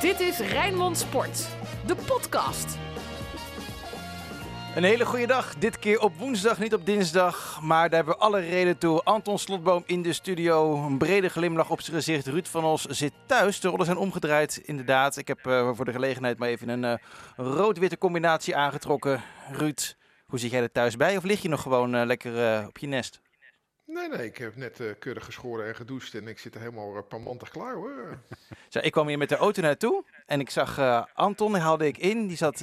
Dit is Rijnmond Sport, de podcast. Een hele goede dag. Dit keer op woensdag, niet op dinsdag. Maar daar hebben we alle reden toe. Anton Slotboom in de studio. Een brede glimlach op zijn gezicht. Ruud van Os zit thuis. De rollen zijn omgedraaid, inderdaad. Ik heb uh, voor de gelegenheid maar even een uh, rood-witte combinatie aangetrokken. Ruud, hoe zit jij er thuis bij? Of lig je nog gewoon uh, lekker op je nest? Nee, nee, ik heb net uh, keurig geschoren en gedoucht en ik zit er helemaal uh, pamantig klaar hoor. Zo, ik kwam hier met de auto naartoe en ik zag uh, Anton, die haalde ik in. Die zat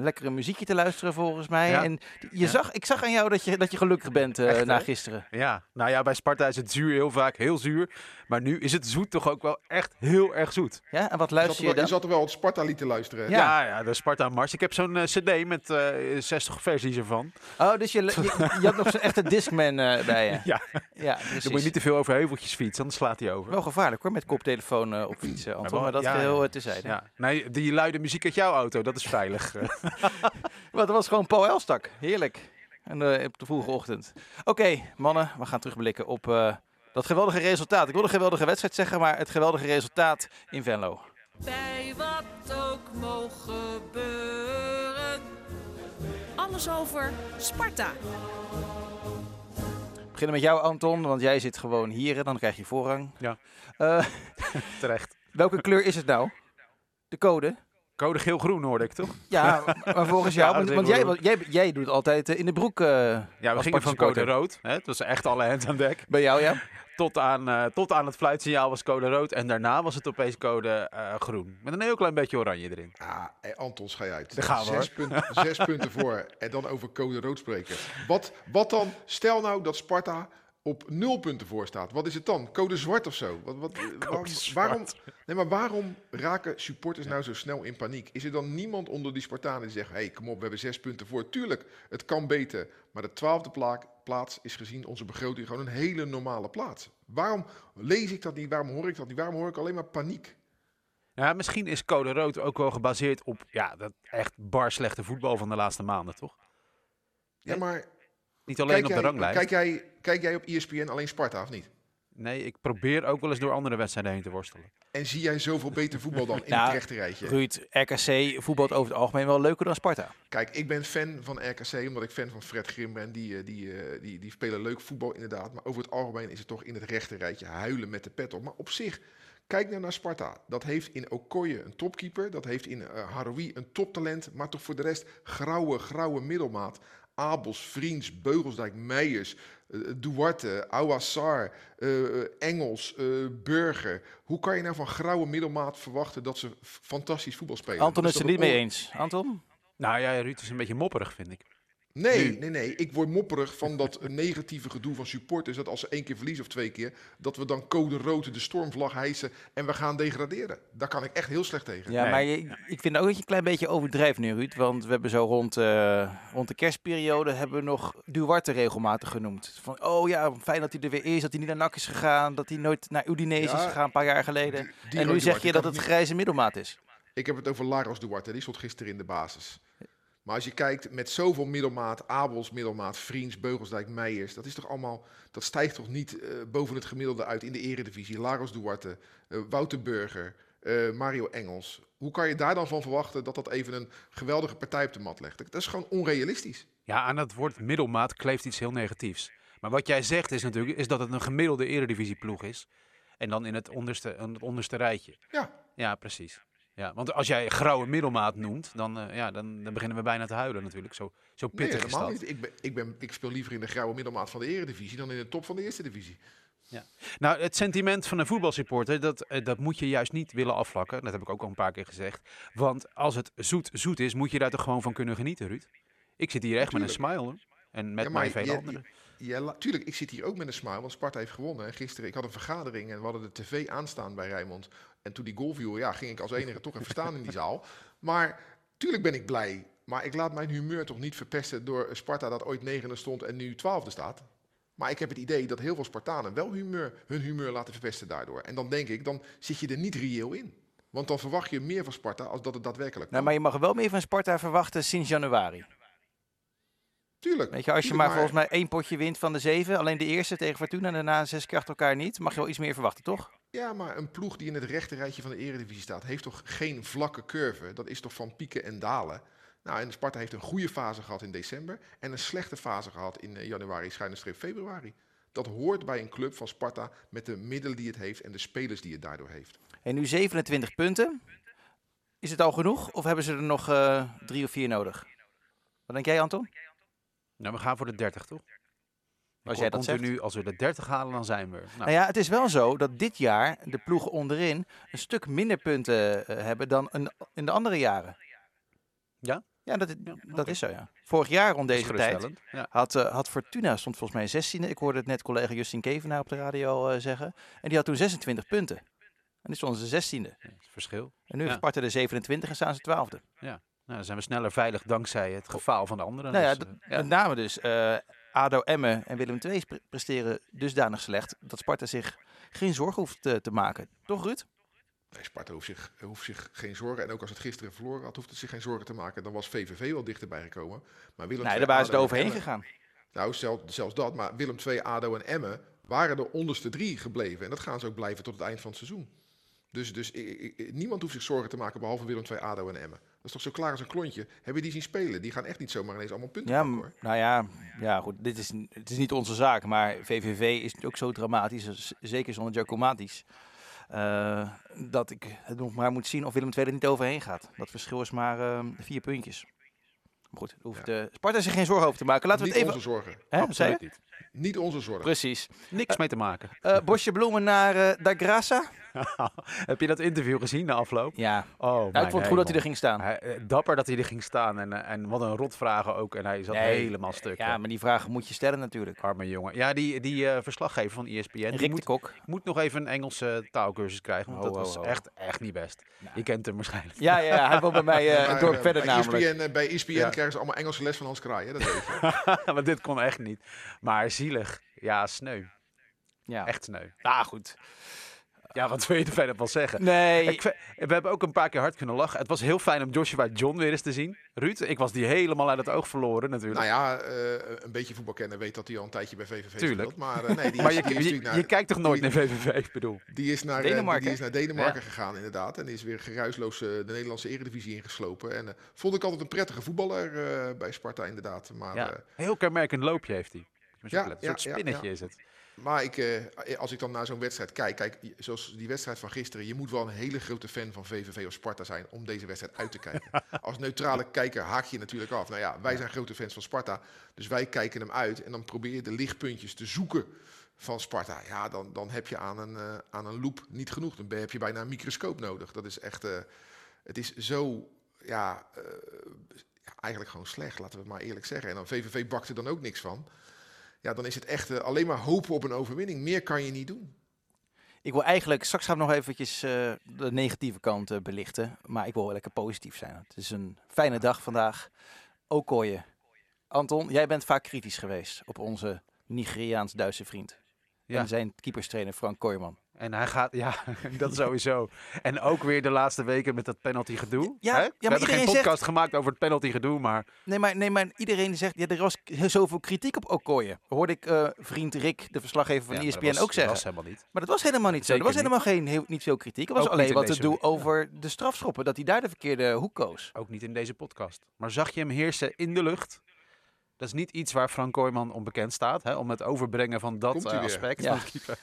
lekker een muziekje te luisteren volgens mij. Ja. En je ja. zag, ik zag aan jou dat je, dat je gelukkig bent Echt, na gisteren. Ja, nou ja, bij Sparta is het zuur heel vaak heel zuur. Maar nu is het zoet toch ook wel echt heel erg zoet. Ja, en wat luister je, je dan? Je zat er wel het Sparta-lied te luisteren. Ja. ja, ja, de Sparta-mars. Ik heb zo'n cd met 60 versies ervan. Oh, dus je, je, je had nog zo'n echte Discman bij je? Ja. ja precies. Dan moet je niet te veel over heuveltjes fietsen, anders slaat hij over. Wel gevaarlijk hoor, met koptelefoon uh, op fietsen, Anton. Maar dat ja, geheel ja. tezijde. Ja. Nee, die luide muziek uit jouw auto, dat is veilig. maar dat was gewoon Paul Elstak. Heerlijk. En, uh, op de vroege ochtend. Oké, okay, mannen, we gaan terugblikken op uh, dat geweldige resultaat. Ik wil een geweldige wedstrijd zeggen, maar het geweldige resultaat in Venlo. Bij wat ook mogen gebeuren. Alles over Sparta. We beginnen met jou, Anton, want jij zit gewoon hier en dan krijg je voorrang. Ja, uh, terecht. Welke kleur is het nou? De code? Code geel-groen hoorde ik toch? Ja, maar volgens jou, ja, want, want jij, jij, jij, doet altijd in de broek. Uh, ja, we gingen van code rood. Hè? Het was echt alle hands aan dek. Bij jou, ja? Tot aan, uh, tot aan het fluitsignaal was code rood. En daarna was het opeens code uh, groen. Met een heel klein beetje oranje erin. Ah, hey, Anton, ga je uit. Daar gaan we zes, punten, zes punten voor. En dan over code rood spreken. Wat, wat dan? Stel nou dat Sparta op nul punten voor staat. Wat is het dan? Code zwart of zo? Wat, wat, waarom, waarom, nee, maar waarom raken supporters nou zo snel in paniek? Is er dan niemand onder die Spartanen die zegt... hé, hey, kom op, we hebben zes punten voor. Tuurlijk, het kan beter. Maar de twaalfde plaats is gezien onze begroting gewoon een hele normale plaats. Waarom lees ik dat niet? Waarom hoor ik dat niet? Waarom hoor ik alleen maar paniek? Ja, misschien is code rood ook wel gebaseerd op ja, dat echt bar slechte voetbal van de laatste maanden, toch? Ja, maar... Niet alleen op de jij, ranglijst. Kijk jij, kijk jij op ESPN alleen Sparta, of niet? Nee, ik probeer ook wel eens door andere wedstrijden heen te worstelen. En zie jij zoveel beter voetbal dan in nou, het rechte rijtje? Ruud, RKC voetbalt over het algemeen wel leuker dan Sparta. Kijk, ik ben fan van RKC omdat ik fan van Fred Grim ben. Die, die, die, die, die spelen leuk voetbal inderdaad. Maar over het algemeen is het toch in het rechte rijtje huilen met de pet op. Maar op zich, kijk nou naar Sparta. Dat heeft in Okoye een topkeeper. Dat heeft in uh, Haroui een toptalent. Maar toch voor de rest grauwe, grauwe middelmaat. Abels, Vriends, Beugelsdijk, Meijers, uh, Duarte, Ouassar, uh, Engels, uh, Burger. Hoe kan je nou van grauwe middelmaat verwachten dat ze fantastisch voetbal spelen? Anton is het er niet mee eens. Anton? Nou ja, Ruud is een beetje mopperig, vind ik. Nee, nu. nee, nee. Ik word mopperig van dat negatieve gedoe van supporters. Dat als ze één keer verliezen of twee keer, dat we dan code rood de stormvlag hijsen en we gaan degraderen. Daar kan ik echt heel slecht tegen. Ja, nee. maar je, ik vind ook dat je een klein beetje overdrijft nu, Ruud. Want we hebben zo rond, uh, rond de kerstperiode hebben we nog Duarte regelmatig genoemd. Van, oh ja, fijn dat hij er weer is, dat hij niet naar NAC is gegaan, dat hij nooit naar Udinese ja, is gegaan een paar jaar geleden. Die, die en nu zeg je dat het grijze middelmaat is. Ik heb het over Laros Duarte, die stond gisteren in de basis. Maar als je kijkt met zoveel middelmaat, Abels middelmaat, Vriends, Beugelsdijk, Meijers, dat is toch allemaal, dat stijgt toch niet uh, boven het gemiddelde uit in de eredivisie. Laros Duarte, uh, Wouter Burger, uh, Mario Engels. Hoe kan je daar dan van verwachten dat dat even een geweldige partij op de mat legt? Dat is gewoon onrealistisch. Ja, aan dat woord middelmaat kleeft iets heel negatiefs. Maar wat jij zegt is natuurlijk is dat het een gemiddelde eredivisieploeg is. En dan in het onderste, in het onderste rijtje. Ja. Ja, precies. Ja, want als jij grauwe middelmaat noemt, dan, uh, ja, dan, dan beginnen we bijna te huilen natuurlijk. Zo, zo pittig nee, is dat. Niet. Ik, ben, ik, ben, ik speel liever in de grauwe middelmaat van de eredivisie dan in de top van de eerste divisie. Ja. Nou, het sentiment van een voetbalsupporter, dat, uh, dat moet je juist niet willen afvlakken. Dat heb ik ook al een paar keer gezegd. Want als het zoet zoet is, moet je daar toch gewoon van kunnen genieten, Ruud. Ik zit hier echt met een smile hoor. En met ja, mij veel anderen. Ja, tuurlijk, ik zit hier ook met een smile, want Sparta heeft gewonnen. En gisteren, ik had een vergadering en we hadden de tv aanstaan bij Rijnmond. En toen die goal viel, ja, ging ik als enige toch even staan in die zaal. Maar tuurlijk ben ik blij. Maar ik laat mijn humeur toch niet verpesten door Sparta dat ooit negende stond en nu twaalfde staat. Maar ik heb het idee dat heel veel Spartanen wel humeur, hun humeur laten verpesten daardoor. En dan denk ik, dan zit je er niet reëel in. Want dan verwacht je meer van Sparta als dat het daadwerkelijk nou, Maar je mag wel meer van Sparta verwachten sinds januari. Tuurlijk. Weet je, als je maar, maar, volgens mij één potje wint van de zeven, alleen de eerste tegen Fortuna en daarna zes keer achter elkaar niet, mag je wel iets meer verwachten, toch? Ja, maar een ploeg die in het rechte rijtje van de eredivisie staat, heeft toch geen vlakke curve? Dat is toch van pieken en dalen? Nou, en Sparta heeft een goede fase gehad in december en een slechte fase gehad in eh, januari, schuine streep februari. Dat hoort bij een club van Sparta met de middelen die het heeft en de spelers die het daardoor heeft. En nu 27 punten. Is het al genoeg of hebben ze er nog eh, drie of vier nodig? Wat denk jij, Anton? Nou, we gaan voor de 30, toch? Als jij dat zegt. als we de 30 halen, dan zijn we. Nou, Nou ja, het is wel zo dat dit jaar de ploegen onderin een stuk minder punten eh, hebben dan een, in de andere jaren. Ja? Ja, dat, Ja, dat is zo, ja. Vorig jaar rond deze tijd. Ja. had, eh, had Fortuna, stond volgens mij 16e. Ik hoorde het net collega Justin Kevenaar op de radio eh, zeggen. En die had toen 26 punten. En die stonden ze 16e. Ja, dat is het verschil. En nu Ja. Sparta de 27 en staan ze 12e. Nou, dan zijn we sneller veilig dankzij het gefaal van de anderen. Nou ja, Dus, eh, ja. met name dus eh, ADO, Emmen en Willem II pre- presteren dusdanig slecht dat Sparta zich geen zorgen hoeft te, te maken. Toch Ruud? Nee, Sparta hoeft zich, hoeft zich geen zorgen. En ook als het gisteren verloren had, hoeft het zich geen zorgen te maken. Dan was VVV wel dichterbij gekomen. Maar Willem Nee, II, daar waren ze er overheen gegaan. Nou, zelf, zelfs dat. Maar Willem II, ADO en Emmen waren de onderste drie gebleven. En dat gaan ze ook blijven tot het eind van het seizoen. Dus, dus niemand hoeft zich zorgen te maken behalve Willem II, ADO en Emmen. Dat is toch zo klaar als een klontje. Heb je die zien spelen? Die gaan echt niet zomaar ineens allemaal punten Ja, pakken, m- hoor. nou ja, ja goed, dit is, het is niet onze zaak, maar VVV is ook zo dramatisch, z- zeker zonder Giacomatis, eh, dat ik het nog maar moet zien of Willem II er niet overheen gaat. Dat verschil is maar eh, vier puntjes. Maar goed, hoeft eh, Sparta zich geen zorgen over te maken. Laten we niet het even... onze zorgen. Hè, Absoluut niet. Niet onze zorgen. Precies. Niks mee te maken. Eh, bosje bloemen naar eh Da Grassa. Heb je dat interview gezien na afloop? Ja, Oh, nou, ik vond het goed dat hij er ging staan. Hij, eh, dapper dat hij er ging staan en, eh, en wat een rotvragen ook. En hij zat Nee, helemaal stuk. Ja, maar die vragen moet je stellen natuurlijk. Arme jongen. Ja, die, die eh, verslaggever van ESPN, die Rick de moet, Kok. moet nog even een Engelse taalkursus krijgen. Want Ho, dat ho, was ho. echt, echt niet best. Nou. Je kent hem waarschijnlijk. Ja, ja, ja, hij woont bij mij eh, Maar, een dorp eh, verder bij namelijk. ESPN, eh, bij ESPN Ja. krijgen ze allemaal Engelse les van Hans Kraaij. hè, Dat weet je. maar dit kon echt niet. Maar zielig. Ja, sneu. Ja. Echt sneu. Ah, goed. Ja, wat wil je er verder van zeggen? Nee, Ik, we hebben ook een paar keer hard kunnen lachen. Het was heel fijn om Joshua John weer eens te zien. Ruud, ik was die helemaal uit het oog verloren natuurlijk. nou ja, eh, een beetje voetbalkenner weet dat hij al een tijdje bij VVV Tuurlijk. speelt. Maar eh, nee, die maar is, je, die is je, natuurlijk naar- je kijkt toch nooit die- naar VVV, ik bedoel. Die is naar, eh, Denemarken, die is naar Denemarken Ja. gegaan, inderdaad. En die is weer geruisloos eh, de Nederlandse eredivisie ingeslopen. En vond ik altijd een prettige voetballer eh, bij Sparta, inderdaad. Maar, Ja. eh, Heel kenmerkend loopje heeft hij. Ja, een soort ja, spinnetje ja. is het. Maar ik, eh, als ik dan naar zo'n wedstrijd kijk, kijk, zoals die wedstrijd van gisteren. Je moet wel een hele grote fan van VVV of Sparta zijn om deze wedstrijd uit te kijken. als neutrale kijker haak je natuurlijk af. Nou ja, wij zijn grote fans van Sparta, dus wij kijken hem uit. En dan probeer je de lichtpuntjes te zoeken van Sparta. Ja, dan, dan heb je aan een, eh, aan een loop niet genoeg. Dan heb je bijna een microscoop nodig. Dat is echt, eh, het is zo, ja, ja, eigenlijk gewoon slecht, laten we het maar eerlijk zeggen. En dan VVV bakt er dan ook niks van. Ja, dan is het echt eh, alleen maar hopen op een overwinning. Meer kan je niet doen. ik wil eigenlijk, straks gaan we nog eventjes eh, de negatieve kant eh, belichten. Maar ik wil wel lekker positief zijn. Het is een fijne dag vandaag. Okoye. Anton, jij bent vaak kritisch geweest op onze Nigeriaans-Duitse vriend. Ja. En zijn keeperstrainer Frank Kooijman. En hij gaat, ja, dat sowieso. En ook weer de laatste weken met dat penalty gedoe. Ja, hè? ja, We maar hebben iedereen geen zegt- podcast gemaakt over het penalty gedoe, maar Nee maar, nee, maar iedereen zegt, ja, er was zoveel kritiek op Okoye. Hoorde ik eh, vriend Rick, de verslaggever van Ja, ESPN, was- ook zeggen. Dat was helemaal niet. Maar dat was helemaal niet zo. Er was helemaal geen, heel, niet veel kritiek. Er was Ook alleen wat te doen over de strafschoppen. Dat hij daar de verkeerde hoek koos. Ook niet in deze podcast. Maar zag je hem heersen in de lucht? Dat is niet iets waar Frank Kooijman onbekend staat. Hè? Om het overbrengen van dat weer. aspect Ja. van het keeper.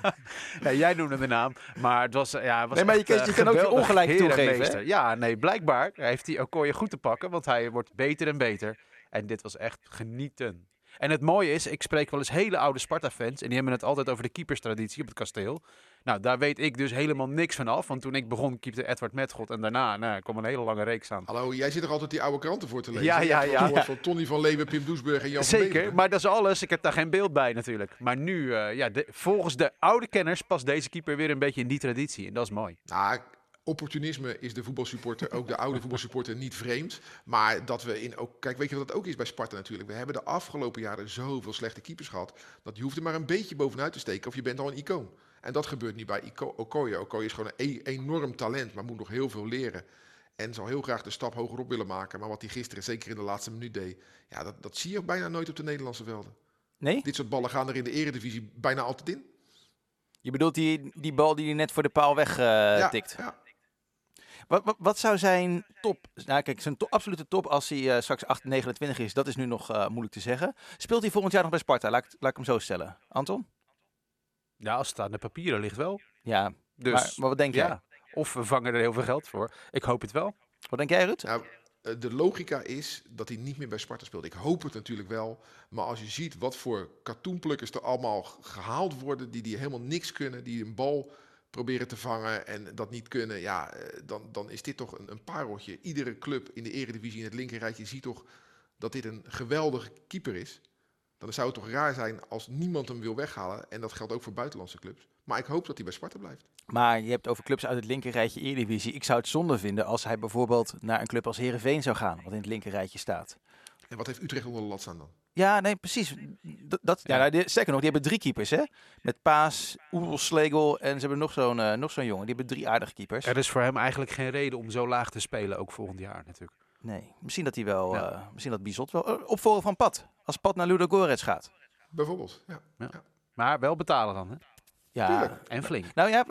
nee, jij noemde de naam. Maar het was, eh, ja, het was Nee, maar je echt, kan- eh, je kan ook je ongelijk toegeven. Ja, nee, blijkbaar heeft hij Okoye goed te pakken. Want hij wordt beter en beter. En dit was echt genieten. En het mooie is, ik spreek wel eens hele oude Sparta-fans. En die hebben het altijd over de keeperstraditie op het kasteel. Nou, daar weet ik dus helemaal niks van af. Want toen ik begon, keepte Edward Metgod. En daarna nou, kwam een hele lange reeks aan. Hallo, jij zit er altijd die oude kranten voor te lezen. Ja, ja, ja. soort Van Tony van Leeuwen, Pim Doesburg en Jan van Zeker, maar dat is alles. Ik heb daar geen beeld bij natuurlijk. Maar nu, eh, ja, de- volgens de oude kenners past deze keeper weer een beetje in die traditie. En dat is mooi. Nou, opportunisme is de voetbalsupporter, ook de oude voetbalsupporter, niet vreemd. Maar dat we in ook. Kijk, weet je wat dat ook is bij Sparta natuurlijk? We hebben de afgelopen jaren zoveel slechte keepers gehad. Dat je hoeft er maar een beetje bovenuit te steken of je bent al een icoon. En dat gebeurt nu bij Iko- Okoye. Okoye is gewoon een e- enorm talent, maar moet nog heel veel leren. En zal heel graag de stap hogerop willen maken. Maar wat hij gisteren, zeker in de laatste minuut deed, ja, dat, dat zie je bijna nooit op de Nederlandse velden. Nee? Dit soort ballen gaan er in de eredivisie bijna altijd in. Je bedoelt die, die bal die hij net voor de paal weg eh, ja, tikt. ja. Wat, wat, wat zou zijn top... Nou kijk, zijn to- absolute top als hij eh, straks 8, 29 is, dat is nu nog eh, moeilijk te zeggen. Speelt hij volgend jaar nog bij Sparta? Laat ik, laat ik hem zo stellen. Anton? Ja, als het aan de papieren ligt wel. Ja, Dus maar, maar wat denk jij? ja. Of we vangen er heel veel geld voor. Ik hoop het wel. Wat denk jij, Ruud? Nou, eh, de logica is dat hij niet meer bij Sparta speelt. Ik hoop het natuurlijk wel. Maar als je ziet wat voor katoenplukkers er allemaal gehaald worden... die, die helemaal niks kunnen, die een bal proberen te vangen en dat niet kunnen... ja, eh, dan, dan is dit toch een, een pareltje. Iedere club in de eredivisie in het linkerrijtje ziet toch dat dit een geweldige keeper is. Dan zou het toch raar zijn als niemand hem wil weghalen. En dat geldt ook voor buitenlandse clubs. Maar ik hoop dat hij bij Sparta blijft. Maar je hebt over clubs uit het linkerrijtje Eredivisie. Ik zou het zonde vinden als hij bijvoorbeeld naar een club als Herenveen zou gaan, wat in het linkerrijtje staat. En wat heeft Utrecht onder de lat staan dan? Ja, nee, precies. Dat, dat, ja. Ja. nou, die- sterker nog, die hebben drie keepers, hè? Met Paas, Oebel, Slegel en ze hebben nog zo'n eh, nog zo'n jongen. Die hebben drie aardige keepers. Er is voor hem eigenlijk geen reden om zo laag te spelen, ook volgend jaar natuurlijk. Nee, misschien dat hij wel, Ja. eh, misschien dat Bizot wel. opvolger van Pat. Als Pat naar Ludo Gorets gaat. Bijvoorbeeld, ja. Maar wel betalen dan, hè? Ja. Tuurlijk. En flink. Nou ja,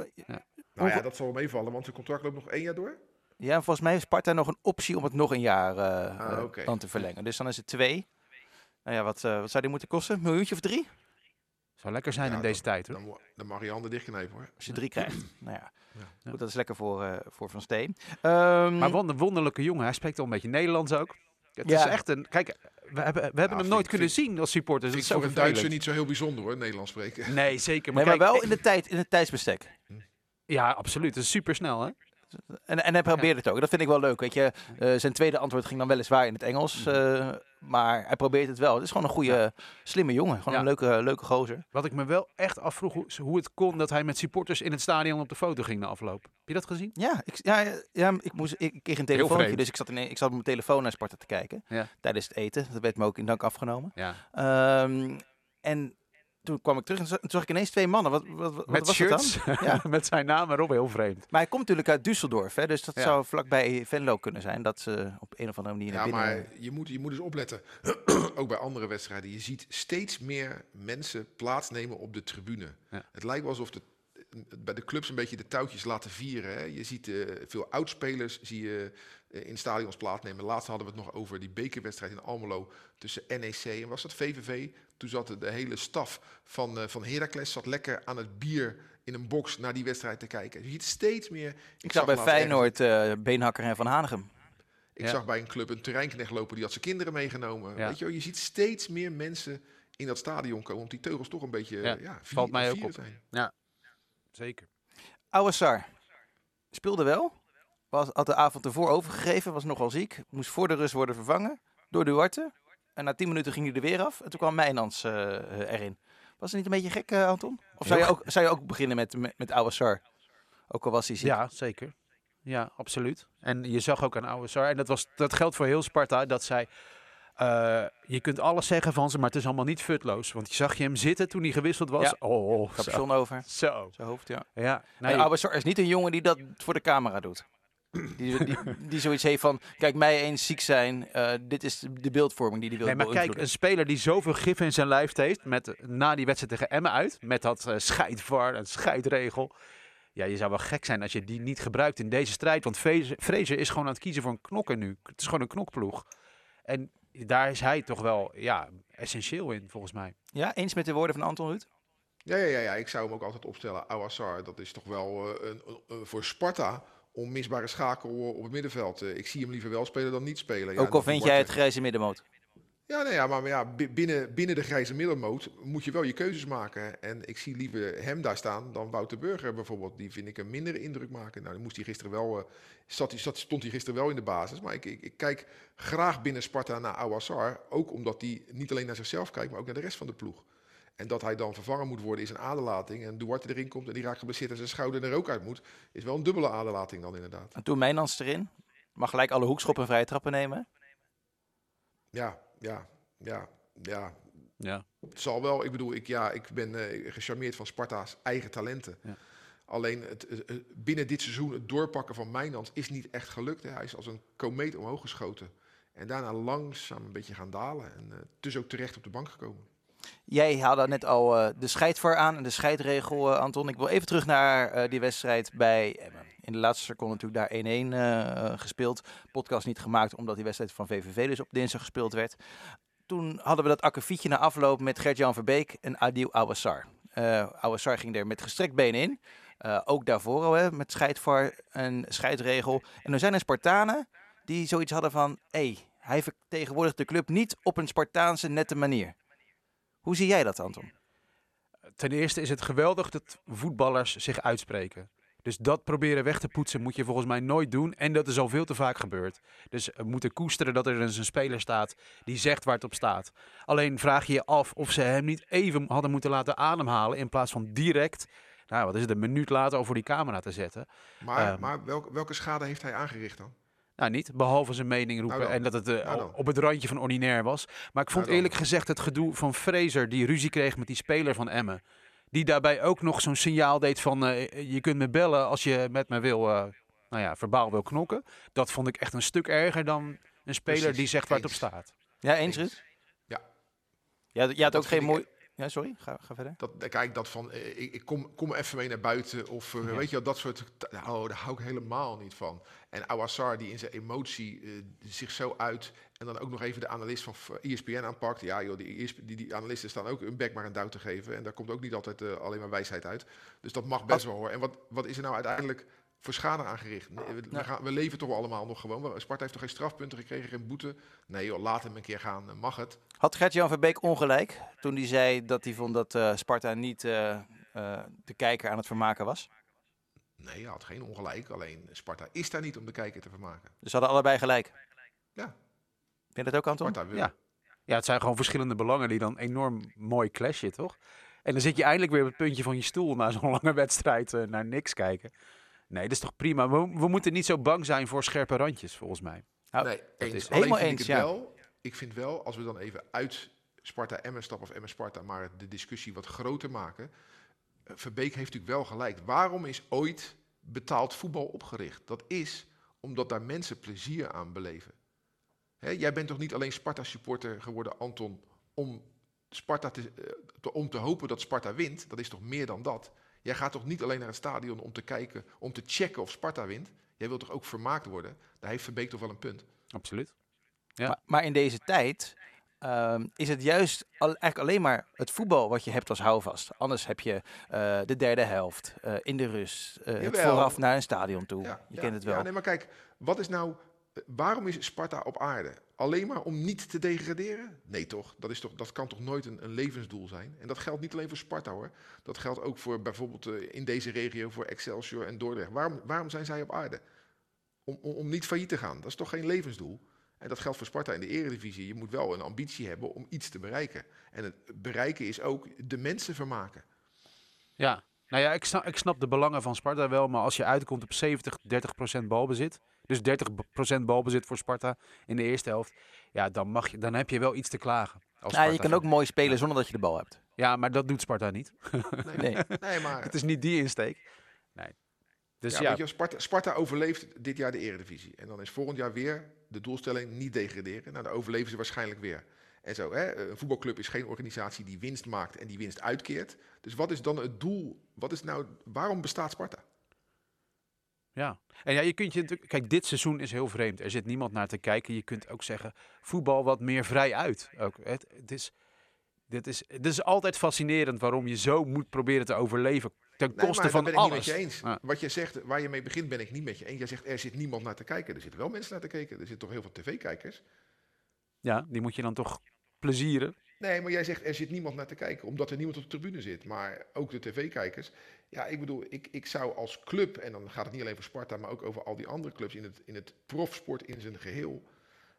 Nou ja, dat zal wel meevallen, want zijn contract loopt nog één jaar door. ja, volgens mij heeft Sparta nog een optie om het nog een jaar Ah, oké. dan te verlengen. Dus dan is het twee. Nou ja, wat, eh, wat zou die moeten kosten? Een miljoentje of drie? Zou lekker zijn Ja, in deze tijd, hoor. Dan, dan mag je handen dichtknijpen hoor. Als je drie krijgt. nou ja, Ja. goed, dat is lekker voor, eh, voor Van Steen. Ehm, Maar wonder, wonderlijke jongen. Hij spreekt al een beetje Nederlands ook. Het Ja. is echt een... Kijk, we hebben, we hebben hem nooit kunnen vind- zien als supporters. Dat Vind is voor een Duitser niet zo heel bijzonder hoor, Nederlands spreken. Nee, zeker. nee, Maar, kijk, wel in, de tijd, in het tijdsbestek. Ja, absoluut. Het is super snel, hè? En, en hij probeert het ook. Dat vind ik wel leuk. Weet je, Eh, zijn tweede antwoord ging dan weliswaar in het Engels. eh, maar hij probeert het wel. Het is gewoon een goede, slimme jongen. Gewoon een leuke, leuke gozer. Wat ik me wel echt afvroeg, hoe, hoe het kon dat hij met supporters in het stadion op de foto ging na afloop. Heb je dat gezien? Ja, ik, ja, ja, ik, moest, ik, ik kreeg een telefoontje. Dus ik zat, in, ik zat op mijn telefoon naar Sparta te kijken. Tijdens het eten. Dat werd me ook in dank afgenomen. Ja. Ehm, en toen kwam ik terug en toen zag ik ineens twee mannen. Wat, wat, wat Met was shirts, dat dan? Ja. met zijn naam erop, heel vreemd. Maar hij komt natuurlijk uit Düsseldorf. Hè, dus dat Ja. zou vlakbij Venlo kunnen zijn. Dat ze op een of andere manier naar Ja, binnen... maar je moet, je moet eens opletten. Ook bij andere wedstrijden. Je ziet steeds meer mensen plaatsnemen op de tribune. Ja. Het lijkt wel alsof de, bij de clubs een beetje de touwtjes laten vieren. Hè. Je ziet eh, veel oudspelers zie je, in stadions plaatsnemen. Laatst hadden we het nog over die bekerwedstrijd in Almelo tussen NEC en was dat VVV. Toen zat de, hele staf van, eh van Heracles zat lekker aan het bier in een box naar die wedstrijd te kijken. Je ziet steeds meer... ik zag bij ergens- Feyenoord eh, Beenhakker en Van Hanegem. ik Ja. zag bij een club een terreinknecht lopen, die had zijn kinderen meegenomen. Ja. Weet je, wel, je ziet steeds meer mensen in dat stadion komen, want die teugels toch een beetje Ja, ja, vier, valt mij ook op. zijn. Zeker. Oude Sar. Speelde wel. Was, had de avond ervoor overgegeven. Was nogal ziek. Moest voor de rust worden vervangen. Door Duarte. En na tien minuten ging hij er weer af. En toen kwam Mijnans eh, erin. Was het niet een beetje gek, eh, Anton? Of zou je, ook, zou je ook beginnen met, met, met Oude Sar? Ook al was hij ziek. Ja, zeker. Ja, absoluut. En je zag ook aan oude Sar, en dat, was, dat geldt voor heel Sparta, dat zij... eh, je kunt alles zeggen van ze, maar het is allemaal niet futloos. Want je zag je hem zitten toen hij gewisseld was. Ja. Oh. Capuchon over. Zo. Zijn hoofd, ja. Ja, Sar is niet een jongen die dat voor de camera doet. Die, die, die zoiets heeft van, kijk mij eens ziek zijn. eh, dit is de beeldvorming die hij wil nee, maar kijk, een speler die zoveel gif in zijn lijf heeft, met, na die wedstrijd tegen Emmen uit, met dat eh scheidvar en scheidregel. Ja, je zou wel gek zijn als je die niet gebruikt in deze strijd. Want Fraser is gewoon aan het kiezen voor een knokker nu. Het is gewoon een knokploeg. En daar is hij toch wel ja, essentieel in, volgens mij. Ja, eens met de woorden van Anton Ruud? Ja, ja, ja, ja, ik zou hem ook altijd opstellen. Awassar, dat is toch wel eh, een- voor Sparta onmisbare schakel op het middenveld. Eh, ik zie hem liever wel spelen dan niet spelen. Ja, ook al vind jij het grijze middenmoot. Ja, nee, ja, maar, maar ja, bi- binnen, binnen de grijze middelmoot moet je wel je keuzes maken. En ik zie liever hem daar staan dan Wouter Burger bijvoorbeeld. Die vind ik een mindere indruk maken. Nou, dan moest hij gisteren wel, eh, zat, hij- zat, stond hij gisteren wel in de basis. Maar ik, ik, ik kijk graag binnen Sparta naar Awassar. Ook omdat hij niet alleen naar zichzelf kijkt, maar ook naar de rest van de ploeg. En dat hij dan vervangen moet worden is een aderlating. En Duarte erin komt en die raakt geblesseerd en zijn schouder er ook uit moet. Is wel een dubbele aderlating dan inderdaad. En toen Mijnans erin. Mag gelijk alle hoekschoppen en vrije trappen nemen. Ja, ja, ja, ja. Ja. Het zal wel, ik bedoel, ik, ja, ik ben eh, gecharmeerd van Sparta's eigen talenten. Ja. Alleen het, het- het- binnen dit seizoen het doorpakken van Mijnans is niet echt gelukt. Hè. Hij is als een komeet omhoog geschoten. En daarna langzaam een beetje gaan dalen. En eh, dus ook terecht op de bank gekomen. Jij haalde net al eh, de scheidvar aan en de scheidregel, eh, Anton. Ik wil even terug naar eh, die wedstrijd bij Emmen. In de laatste seconde natuurlijk daar 1-1 eh, gespeeld. Podcast niet gemaakt omdat die wedstrijd van VVV dus op dinsdag gespeeld werd. Toen hadden we dat akkefietje na afloop met Gert-Jan Verbeek en Adil Awassar. Uh, Awassar ging er met gestrekt benen in. Uh, ook daarvoor al, hè, met scheidvar en scheidregel. En er zijn er Spartanen die zoiets hadden van... Hey, hij vertegenwoordigt de club niet op een Spartaanse nette manier. Hoe zie jij dat, Anton? Ten eerste is het geweldig dat voetballers zich uitspreken. Dus dat proberen weg te poetsen moet je volgens mij nooit doen. En dat is al veel te vaak gebeurd. Dus we moeten koesteren dat er eens een speler staat die zegt waar het op staat. Alleen vraag je je af of ze hem niet even hadden moeten laten ademhalen. In plaats van direct, nou wat is het, een minuut later over die camera te zetten. Maar, um, maar welke, welke schade heeft hij aangericht dan? Nou, niet. Behalve zijn mening roepen Nou en dat het uh, Nou op het randje van ordinair was. Maar ik vond Nou eerlijk gezegd het gedoe van Fraser, die ruzie kreeg met die speler van Emmen. Die daarbij ook nog zo'n signaal deed van uh, je kunt me bellen als je met me wil, uh, nou ja, verbaal wil knokken. Dat vond ik echt een stuk erger dan een speler Precies, die zegt waar het op staat. Ja, eens, Eens. Ja. Ja, je had Dat ook geen mooi... Ja, sorry, ga, ga verder. Dat, kijk, dat van, eh, ik, ik kom, kom even mee naar buiten of eh, Ja. weet je wel, dat soort, oh, daar hou ik helemaal niet van. En Awassar die in zijn emotie eh, zich zo uit en dan ook nog even de analist van ESPN aanpakt. Ja joh, die, ESP die, die analisten staan ook een bek maar een duw te geven en daar komt ook niet altijd alleen maar wijsheid uit. Dus dat mag best wel hoor. En wat, wat is er nou uiteindelijk voor schade aangericht? Nee, We, Ja. gaan, we leven toch allemaal nog gewoon. Sparta heeft toch geen strafpunten gekregen, geen boete? Nee joh, laat hem een keer gaan, eh, mag het. Had Gert-Jan Verbeek ongelijk toen hij zei dat hij vond dat eh, Sparta niet eh, eh, de kijker aan het vermaken was? Nee, hij had geen ongelijk, alleen Sparta is daar niet om de kijker te vermaken. Dus ze hadden allebei gelijk. Ja. Vind je dat ook, Anton? Sparta wil. Ja. Ja, het zijn gewoon verschillende belangen die dan enorm mooi clashen, toch? En dan zit je eindelijk weer op het puntje van je stoel na zo'n lange wedstrijd naar niks kijken. Nee, dat is toch prima. We, we moeten niet zo bang zijn voor scherpe randjes, volgens mij. Nou, nee, eens. is Alleen helemaal vind ik eens, ja. wel. Ik vind wel, als we dan even uit Sparta Emmen stappen of Emmen Sparta, maar de discussie wat groter maken. eh, Verbeek heeft natuurlijk wel gelijk. Waarom is ooit betaald voetbal opgericht? Dat is omdat daar mensen plezier aan beleven. Hè, jij bent toch niet alleen Sparta-supporter geworden, Anton, om, Sparta te, eh, te- om te hopen dat Sparta wint? Dat is toch meer dan dat? Jij gaat toch niet alleen naar het stadion om te kijken, om te checken of Sparta wint? Jij wilt toch ook vermaakt worden? Daar heeft Verbeek toch wel een punt. Absoluut. Ja. Maar, maar in deze tijd ehm, is het juist al, eigenlijk alleen maar het voetbal wat je hebt als houvast. Anders heb je eh, de derde helft eh, in de rust, eh, het vooraf naar een stadion toe. Ja, je ja, kent het wel. Ja, nee, maar kijk, wat is nou. Waarom is Sparta op aarde? Alleen maar om niet te degraderen? Nee, toch? Dat, is toch, dat kan toch nooit een, een levensdoel zijn? En dat geldt niet alleen voor Sparta hoor. Dat geldt ook voor bijvoorbeeld eh, in deze regio voor Excelsior en Dordrecht. Waarom, waarom zijn zij op aarde? Om, om, om niet failliet te gaan. Dat is toch geen levensdoel? En dat geldt voor Sparta in de eredivisie. Je moet wel een ambitie hebben om iets te bereiken. En het bereiken is ook de mensen vermaken. Ja, nou ja, ik snap, ik snap de belangen van Sparta wel, maar als je uitkomt op 70, 30 procent balbezit, dus 30 procent balbezit voor Sparta in de eerste helft, ja, dan, mag je, dan heb je wel iets te klagen. Als Nou, je kan ook mooi spelen zonder dat je de bal hebt. Ja, maar dat doet Sparta niet. Nee, Nee. nee maar Het is niet die insteek. Nee. Dus ja, ja, Weet je, Sparta, Sparta overleeft dit jaar de Eredivisie. En dan is volgend jaar weer de doelstelling niet degraderen. Nou, dan overleven ze waarschijnlijk weer. En zo, hè? een voetbalclub is geen organisatie die winst maakt en die winst uitkeert. Dus wat is dan het doel? Wat is nou, waarom bestaat Sparta? ja. En ja, je kunt je natuurlijk, kijk, dit seizoen is heel vreemd. Er zit niemand naar te kijken. Je kunt ook zeggen, voetbal wat meer vrij uit. Ook, het, het is, dit is, het is altijd fascinerend waarom je zo moet proberen te overleven ten Nee, koste van ben ik alles. niet met je eens. Wat je zegt, waar je mee begint, ben ik niet met je eens. Jij zegt, er zit niemand naar te kijken. Er zitten wel mensen naar te kijken. Er zitten toch heel veel tv-kijkers. Ja, die moet je dan toch plezieren. Nee, maar jij zegt er zit niemand naar te kijken, omdat er niemand op de tribune zit. Maar ook de tv-kijkers. Ja, ik bedoel, ik, ik zou als club, en dan gaat het niet alleen voor Sparta, maar ook over al die andere clubs in het, in het profsport in zijn geheel,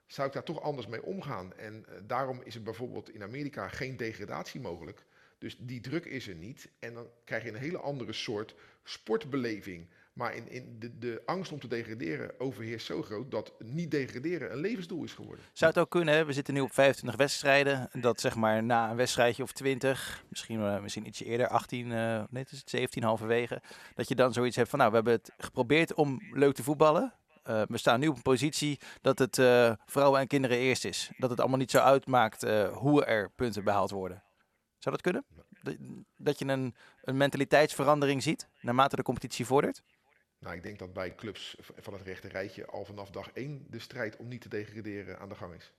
zou ik daar toch anders mee omgaan. En eh, daarom is er bijvoorbeeld in Amerika geen degradatie mogelijk. Dus die druk is er niet. En dan krijg je een hele andere soort sportbeleving. Maar in, in de, de angst om te degraderen overheerst zo groot dat niet degraderen een levensdoel is geworden. Zou het ook kunnen, we zitten nu op 25 wedstrijden, dat zeg maar na een wedstrijdje of 20, misschien, eh, misschien ietsje eerder, 18, eh nee, het is het 17 halverwege, dat je dan zoiets hebt van, nou, we hebben het geprobeerd om leuk te voetballen. Eh, we staan nu op een positie dat het vrouwen en kinderen eerst is. Dat het allemaal niet zo uitmaakt hoe er punten behaald worden. Zou dat kunnen? Dat je een, een mentaliteitsverandering ziet naarmate de competitie vordert? Nou, ik denk dat bij clubs van het rechte rijtje al vanaf dag één de strijd om niet te degraderen aan de gang is.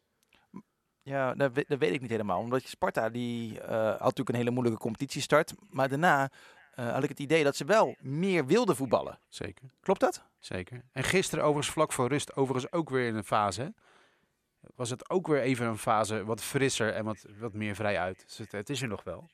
Ja, dat, we- dat weet ik niet helemaal. Omdat je Sparta, die eh, had natuurlijk een hele moeilijke competitiestart. Maar daarna eh, had ik het idee dat ze wel meer wilden voetballen. Zeker, Klopt dat? zeker. En gisteren overigens vlak voor rust, overigens ook weer in een fase. hè? Was het ook weer even een fase wat frisser en wat, wat meer vrij uit. Dus het, het is er nog wel.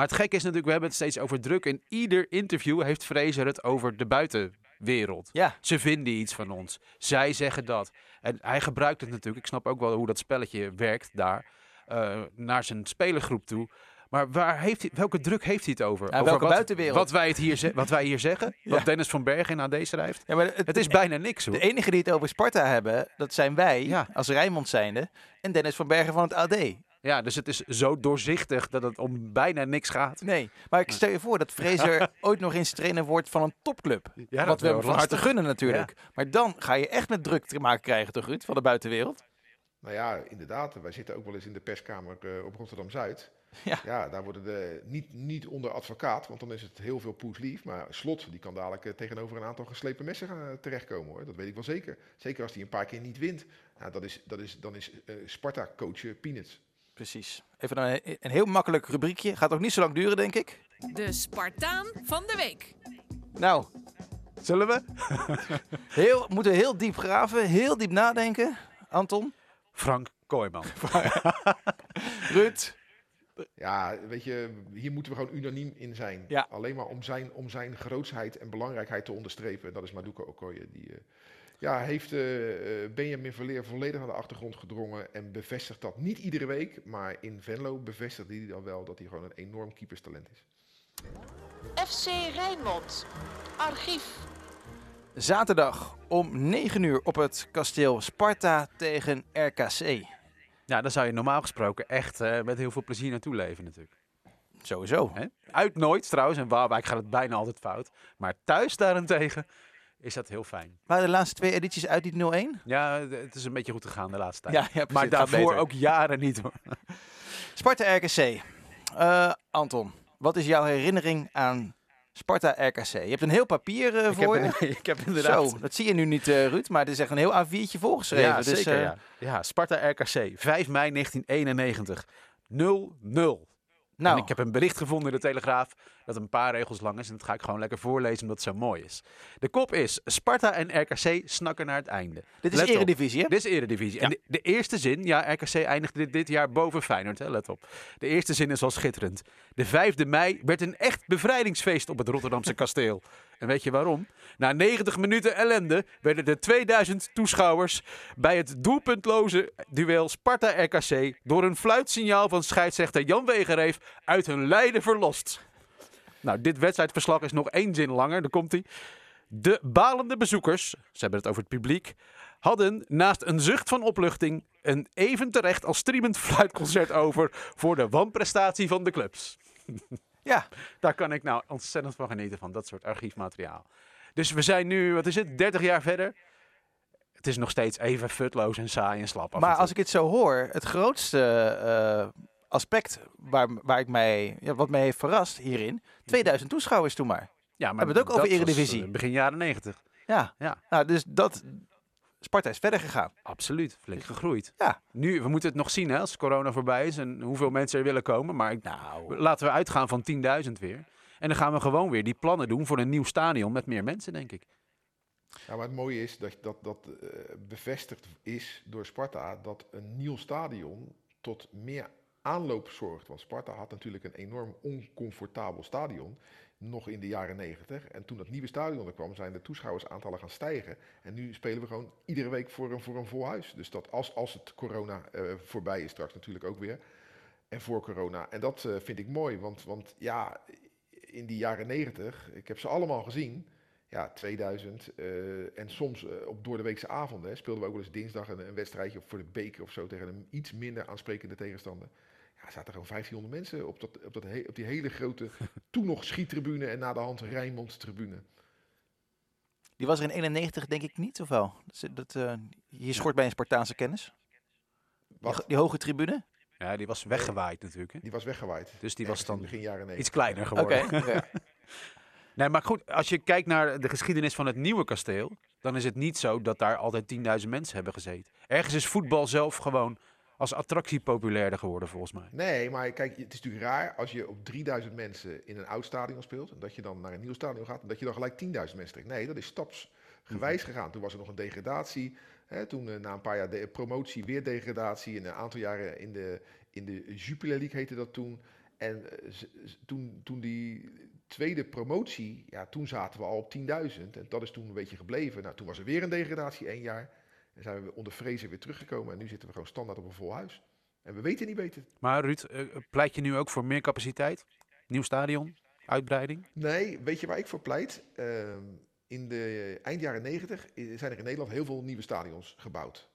Maar het gekke is natuurlijk, we hebben het steeds over druk. In ieder interview heeft Fraser het over de buitenwereld. Ja. Ze vinden iets van ons. Zij zeggen dat. En hij gebruikt het natuurlijk. Ik snap ook wel hoe dat spelletje werkt daar. eh, naar zijn spelergroep toe. Maar waar heeft hij, welke druk heeft hij het over? Ja, over welke wat, buitenwereld? Wat wij, het hier, wat wij hier zeggen? Ja. Wat Dennis van Berg in AD schrijft? ja maar het, Het is bijna niks hoor. de enige die het over Sparta hebben, dat zijn wij, Ja. als Rijnmond zijnde. En Dennis van Bergen van het AD. Ja, dus het is zo doorzichtig dat het om bijna niks gaat. Nee, maar ik stel je voor dat Fraser ooit nog eens trainer wordt van een topclub. Ja, wat we hem van harte gunnen natuurlijk. Maar dan ga je echt met druk te maken krijgen, toch Ruud, van de buitenwereld? Nou ja, inderdaad. Wij zitten ook wel eens in de perskamer eh, op Rotterdam-Zuid. Ja. daar worden de, niet, niet onder advocaat, want dan is het heel veel poeslief. Maar Slot, die kan dadelijk eh, tegenover een aantal geslepen messen gaan eh, terechtkomen hoor. Dat weet ik wel zeker. Zeker als hij een paar keer niet wint. Nou, dat is, dat is, dan is eh, Sparta coachen peanuts. Precies. Even een, een heel makkelijk rubriekje. Gaat ook niet zo lang duren, denk ik. De Spartaan van de week. Nou, Zullen we? heel, moeten we heel diep graven, heel diep nadenken. Anton, Frank Kooijman. Ruud. Ja, weet je, hier moeten we gewoon unaniem in zijn. Ja. Alleen maar om zijn, om zijn grootsheid en belangrijkheid te onderstrepen. Dat is Maduka Okoye. Die eh, ja, heeft eh, eh, Benjamin Verleer volledig naar de achtergrond gedrongen. En bevestigt dat niet iedere week. Maar in Venlo bevestigt hij dan wel dat hij gewoon een enorm keeperstalent is. FC Rijnmond. Archief. Zaterdag om 9 uur op het kasteel Sparta tegen RKC. Ja, daar zou je normaal gesproken echt eh, met heel veel plezier naartoe leven natuurlijk. Sowieso. Hè? Uit nooit trouwens, en Waalwijk gaat het bijna altijd fout. Maar thuis daarentegen is dat heel fijn. Waren de laatste twee edities uit die 0-1? Ja, het is een beetje goed gegaan de laatste tijd. Ja, ja, precies. maar daarvoor ook jaren niet hoor. Sparta RKC. Eh, Anton, wat is jouw herinnering aan Sparta RKC? Je hebt een heel papier eh, Ik voor heb, je. ik heb inderdaad... Zo, dat zie je nu niet, eh, Ruud, maar het is echt een heel A4'tje volgeschreven. ja, dus, zeker, ja. ja, Sparta RKC, 5 mei 1991. 0-0. Nou, En ik heb een bericht gevonden in de Telegraaf dat een paar regels lang is. En dat ga ik gewoon lekker voorlezen omdat het zo mooi is. De kop is Sparta en RKC snakken naar het einde. dit is let. Eredivisie, hè? Dit is Eredivisie. Ja. En de, de eerste zin, ja, RKC eindigde dit, dit jaar boven Feyenoord, hè, let op. De eerste zin is al schitterend. De 5e mei werd een echt bevrijdingsfeest op het Rotterdamse kasteel. En weet je waarom? Na 90 minuten ellende werden de 2000 toeschouwers bij het doelpuntloze duel Sparta-RKC door een fluitsignaal van scheidsrechter Jan Wegereef uit hun lijden verlost. Nou, dit wedstrijdverslag is nog één zin langer, daar komt hij. De balende bezoekers, ze hebben het over het publiek, hadden naast een zucht van opluchting een even terecht als streamend fluitconcert over voor de wanprestatie van de clubs. Ja, Daar kan ik nou ontzettend van genieten van, dat soort archiefmateriaal. Dus we zijn nu, wat is het, 30 jaar verder. Het is nog steeds even futloos en saai en slap. af en maar toe. als ik het zo hoor, het grootste eh, aspect waar, waar ik mij, ja, wat mij heeft verrast hierin, 2000 toeschouwers toen maar. ja, maar hebben het ook over was, Eredivisie. eh, begin jaren 90. Ja, Ja. Nou, dus dat, Sparta is verder gegaan. Absoluut, flink gegroeid. Ja. Nu, we moeten het nog zien hè, als corona voorbij is en hoeveel mensen er willen komen. Maar ik, Nou, laten we uitgaan van 10.000 weer. En dan gaan we gewoon weer die plannen doen voor een nieuw stadion met meer mensen, denk ik. Ja, maar het mooie is dat dat, dat eh, bevestigd is door Sparta dat een nieuw stadion tot meer aanloop zorgt. Want Sparta had natuurlijk een enorm oncomfortabel stadion nog in de jaren negentig. En toen dat nieuwe stadion er kwam, zijn de toeschouwersaantallen gaan stijgen. En nu spelen we gewoon iedere week voor een, voor een vol huis. Dus dat als, als het corona eh, voorbij is straks natuurlijk ook weer. En voor corona. En dat eh, vind ik mooi, want, want ja, in die jaren negentig, ik heb ze allemaal gezien ja, 2000. eh, en soms eh, op door de weekse avonden hè, speelden we ook wel eens dinsdag een, een wedstrijdje voor de beker of zo tegen een iets minder aansprekende tegenstander. Ja, zaten gewoon 1500 mensen op, dat, op, dat he- op die hele grote, toen nog schiettribune en na de hand Rijnmond tribune. die was er in 91 denk ik niet, of wel? Dat, dat, eh, je schort bij een Spartaanse kennis. Die, die hoge tribune. Ja, die was weggewaaid natuurlijk. Hè? Die was weggewaaid. Dus die was Ergens dan begin jaren 90. iets kleiner geworden. oké. Nee, maar goed, als je kijkt naar de geschiedenis van het nieuwe kasteel, dan is het niet zo dat daar altijd 10.000 mensen hebben gezeten. Ergens is voetbal zelf gewoon als attractie populairder geworden, volgens mij. Nee, maar kijk, het is natuurlijk raar als je op 3000 mensen in een oud stadion speelt. En dat je dan naar een nieuw stadion gaat. En dat je dan gelijk 10.000 mensen trekt. Nee, dat is stapsgewijs gegaan. Toen was er nog een degradatie. Hè, toen eh, na een paar jaar de promotie weer degradatie. En een aantal jaren in de, in de Jupiler League heette dat toen. En eh, toen, toen die tweede promotie, ja, toen zaten we al op 10.000. En dat is toen een beetje gebleven. Nou, toen was er weer een degradatie, één jaar. En zijn we onder vrezen weer teruggekomen. En nu zitten we gewoon standaard op een vol huis. En we weten niet beter. Maar Ruud, eh, pleit je nu ook voor meer capaciteit? Nieuw stadion? Uitbreiding? Nee, weet je waar ik voor pleit? Ehm, in de eind jaren 90 zijn er in Nederland heel veel nieuwe stadions gebouwd.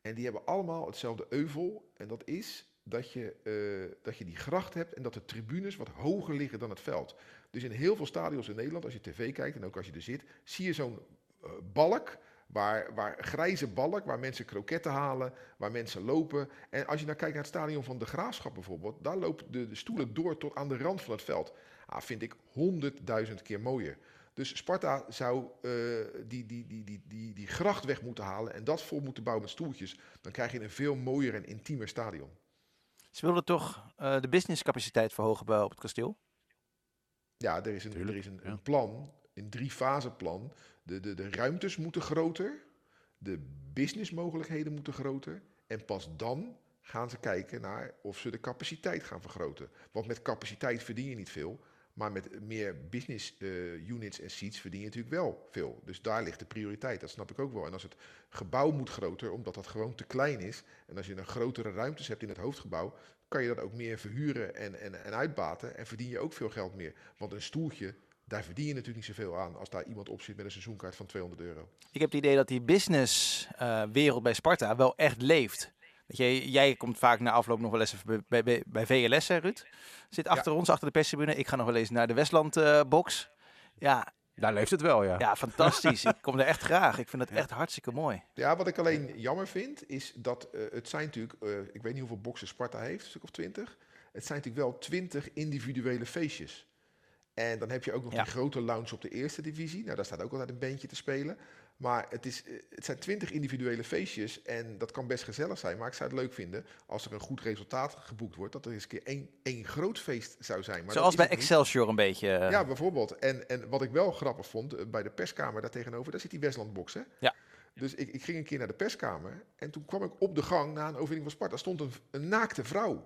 En die hebben allemaal hetzelfde euvel. En dat is dat je, eh, dat je die gracht hebt en dat de tribunes wat hoger liggen dan het veld. Dus in heel veel stadions in Nederland, als je tv kijkt en ook als je er zit, zie je zo'n eh, balk. Waar, waar grijze balk, waar mensen kroketten halen, waar mensen lopen. En als je nou kijkt naar het stadion van de Graafschap bijvoorbeeld, daar lopen de, de stoelen door tot aan de rand van het veld. Ah, vind ik honderdduizend keer mooier. Dus Sparta zou die, die, die, die, die, die gracht weg moeten halen en dat vol moeten bouwen met stoeltjes. Dan krijg je een veel mooier en intiemer stadion. Ze wilden toch eh, de businesscapaciteit verhogen bij, op het kasteel? Ja, er is een, Tuurlijk, er is een, ja. een plan, een drie-fase plan. De, de, de ruimtes moeten groter, de businessmogelijkheden moeten groter. En pas dan gaan ze kijken naar of ze de capaciteit gaan vergroten. Want met capaciteit verdien je niet veel. Maar met meer business eh, units en seats verdien je natuurlijk wel veel. Dus daar ligt de prioriteit, dat snap ik ook wel. En als het gebouw moet groter, omdat dat gewoon te klein is. En als je een grotere ruimtes hebt in het hoofdgebouw, kan je dat ook meer verhuren en, en, en uitbaten. En verdien je ook veel geld meer. Want een stoeltje, daar verdien je natuurlijk niet zoveel aan als daar iemand op zit met een seizoenkaart van 200 euro. Ik heb het idee dat die businesswereld bij Sparta wel echt leeft. Weet je, jij komt vaak na afloop nog wel eens bij, bij, bij VLS, hè, Ruud? Zit achter ons, achter de perstribune. Ik ga nog wel eens naar de Westland-box. ja, Daar leeft het wel, ja. ja, fantastisch. ik kom er echt graag. Ik vind het echt hartstikke mooi. Ja, wat ik alleen jammer vind, is dat eh, het zijn natuurlijk, eh, ik weet niet hoeveel boxen Sparta heeft, een stuk of twintig. Het zijn natuurlijk wel twintig individuele feestjes. En dan heb je ook nog Ja. die grote lounge op de eerste divisie. Nou, daar staat ook altijd een bandje te spelen. Maar het, is, het zijn twintig individuele feestjes en dat kan best gezellig zijn. Maar ik zou het leuk vinden als er een goed resultaat geboekt wordt, dat er eens een keer één, één groot feest zou zijn. Maar Zoals bij niet. Excelsior een beetje. eh. Ja, bijvoorbeeld. En, en wat ik wel grappig vond, eh, bij de perskamer daar tegenover, daar zit die Westlandbox, hè? Ja. Dus ik, ik ging een keer naar de perskamer en toen kwam ik op de gang na een overwinning van Sparta. stond een, een naakte vrouw.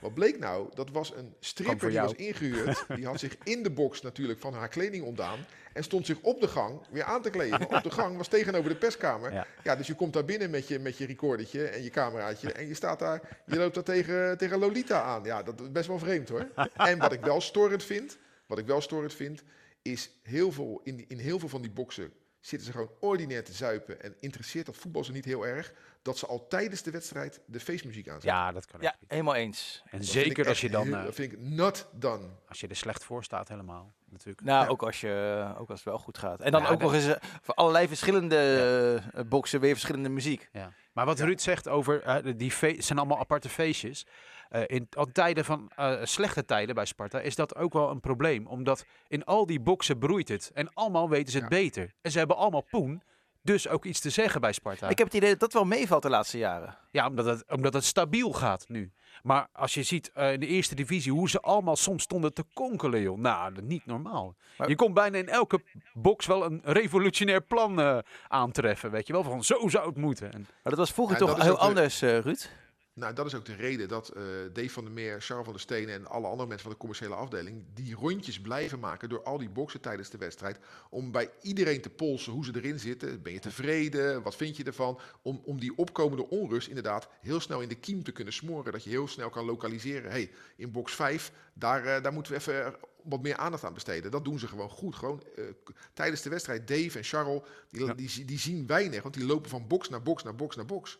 Wat bleek nou? Dat was een stripper die was ingehuurd. Die had zich in de box natuurlijk van haar kleding ontdaan. En stond zich op de gang weer aan te kleden. Op de gang was tegenover de perskamer. Ja. Ja, dus je komt daar binnen met je, met je recordertje en je cameraatje. En je staat daar, je loopt daar tegen, tegen Lolita aan. Ja, dat is best wel vreemd hoor. En wat ik wel storend vind, wat ik wel storend vind, is heel veel, in, in heel veel van die boxen zitten ze gewoon ordinair te zuipen. En interesseert dat voetbal ze niet heel erg. Dat ze al tijdens de wedstrijd de feestmuziek aanzetten. Ja, dat kan Ja, echt helemaal eens. En Dat zeker als je dan, heel- eh, dat vind ik not done. als je er slecht voor staat helemaal, natuurlijk. Nou, Ja. ook, als je, ook als het wel goed gaat. En dan Ja, ook nog eens eh, voor allerlei verschillende eh, boxen weer verschillende muziek. Ja. Maar wat Ruud zegt over eh, de- die zijn allemaal aparte feestjes. Eh, in al tijden van eh, slechte tijden bij Sparta is dat ook wel een probleem. Omdat in al die boxen broeit het. En allemaal weten ze het Ja. beter. En ze hebben allemaal poen. Dus ook iets te zeggen bij Sparta. Ik heb het idee dat dat wel meevalt de laatste jaren. Ja, omdat het, omdat het stabiel gaat nu. Maar als je ziet eh, in de eerste divisie hoe ze allemaal soms stonden te konkelen, joh. Nou, niet normaal. Maar- Je kon bijna in elke box wel een revolutionair plan eh, aantreffen, weet je wel. Van zo zou het moeten. En, Maar dat was vroeger Ja, toch heel de- anders, eh, Ruud. Nou, dat is ook de reden dat eh Dave van der Meer, Charles van der Steen en alle andere mensen van de commerciële afdeling die rondjes blijven maken door al die boksen tijdens de wedstrijd. Om bij iedereen te polsen hoe ze erin zitten. Ben je tevreden? Wat vind je ervan? Om, om die opkomende onrust inderdaad heel snel in de kiem te kunnen smoren. Dat je heel snel kan lokaliseren. hey, in box 5, daar, eh, daar moeten we even wat meer aandacht aan besteden. Dat doen ze gewoon goed. Gewoon eh, tijdens de wedstrijd, Dave en Charles, die, Ja. die, zie- die zien weinig. Want die lopen van box naar box naar box naar box.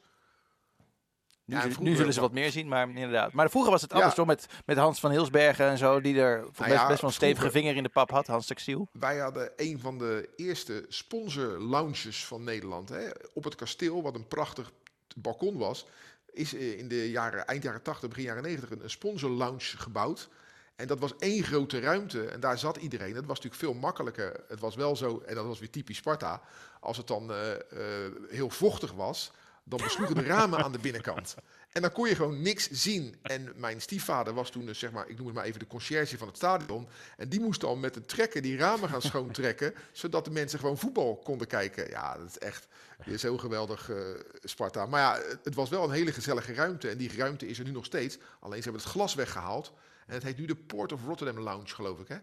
Nu, Ja, zullen- nu vroeger zullen ze wa- wat meer zien, maar inderdaad. Maar vroeger was het Ja. anders, toch? Met, met Hans van Hilsbergen en zo, die er best, Nou ja, best wel een stevige vinger in de pap had, Hans Textiel. Wij hadden een van de eerste sponsor lounges van Nederland. Hè. Op het kasteel, wat een prachtig balkon was. is eh, in de jaren, eind jaren 80, begin jaren 90 een, een sponsor lounge gebouwd. En dat was één grote ruimte en daar zat iedereen. Dat was natuurlijk veel makkelijker. Het was wel zo, en dat was weer typisch Sparta, als het dan eh, eh, heel vochtig was, dan besloegen de ramen aan de binnenkant. En dan kon je gewoon niks zien. En mijn stiefvader was toen, dus zeg maar, ik noem het maar even de conciërge van het stadion. En die moest dan met een trekker die ramen gaan schoontrekken, zodat de mensen gewoon voetbal konden kijken. Ja, dat is echt weer zo geweldig, eh, Sparta. Maar ja, het was wel een hele gezellige ruimte. En die ruimte is er nu nog steeds. Alleen ze hebben het glas weggehaald. En het heet nu de Port of Rotterdam Lounge, geloof ik. Hè?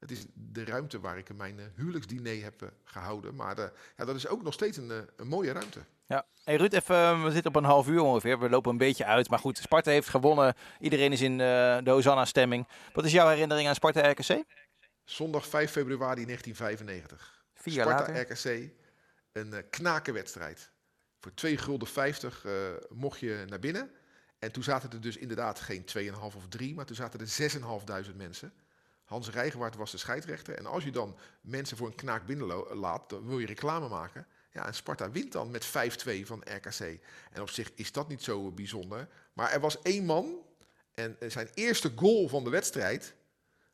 Het is de ruimte waar ik mijn uh, huwelijksdiner heb uh, gehouden. Maar uh, ja, dat is ook nog steeds een, een mooie ruimte. Ja, hey Ruud, even, we zitten op een half uur ongeveer. We lopen een beetje uit. Maar goed, Sparta heeft gewonnen. Iedereen is in de Hosanna-stemming. Wat is jouw herinnering aan Sparta-RKC? Zondag 5 februari 1995. Vier jaar later. Sparta-RKC, een knakenwedstrijd. Voor 2 gulden 50 mocht je naar binnen. En toen zaten er dus inderdaad geen 2,5 of 3, maar toen zaten er 6.500 mensen. Hans Rijgewaard was de scheidsrechter. En als je dan mensen voor een knaak binnenlaat, dan wil je reclame maken. Ja, en Sparta wint dan met 5-2 van RKC. En op zich is dat niet zo bijzonder. Maar er was één man en zijn eerste goal van de wedstrijd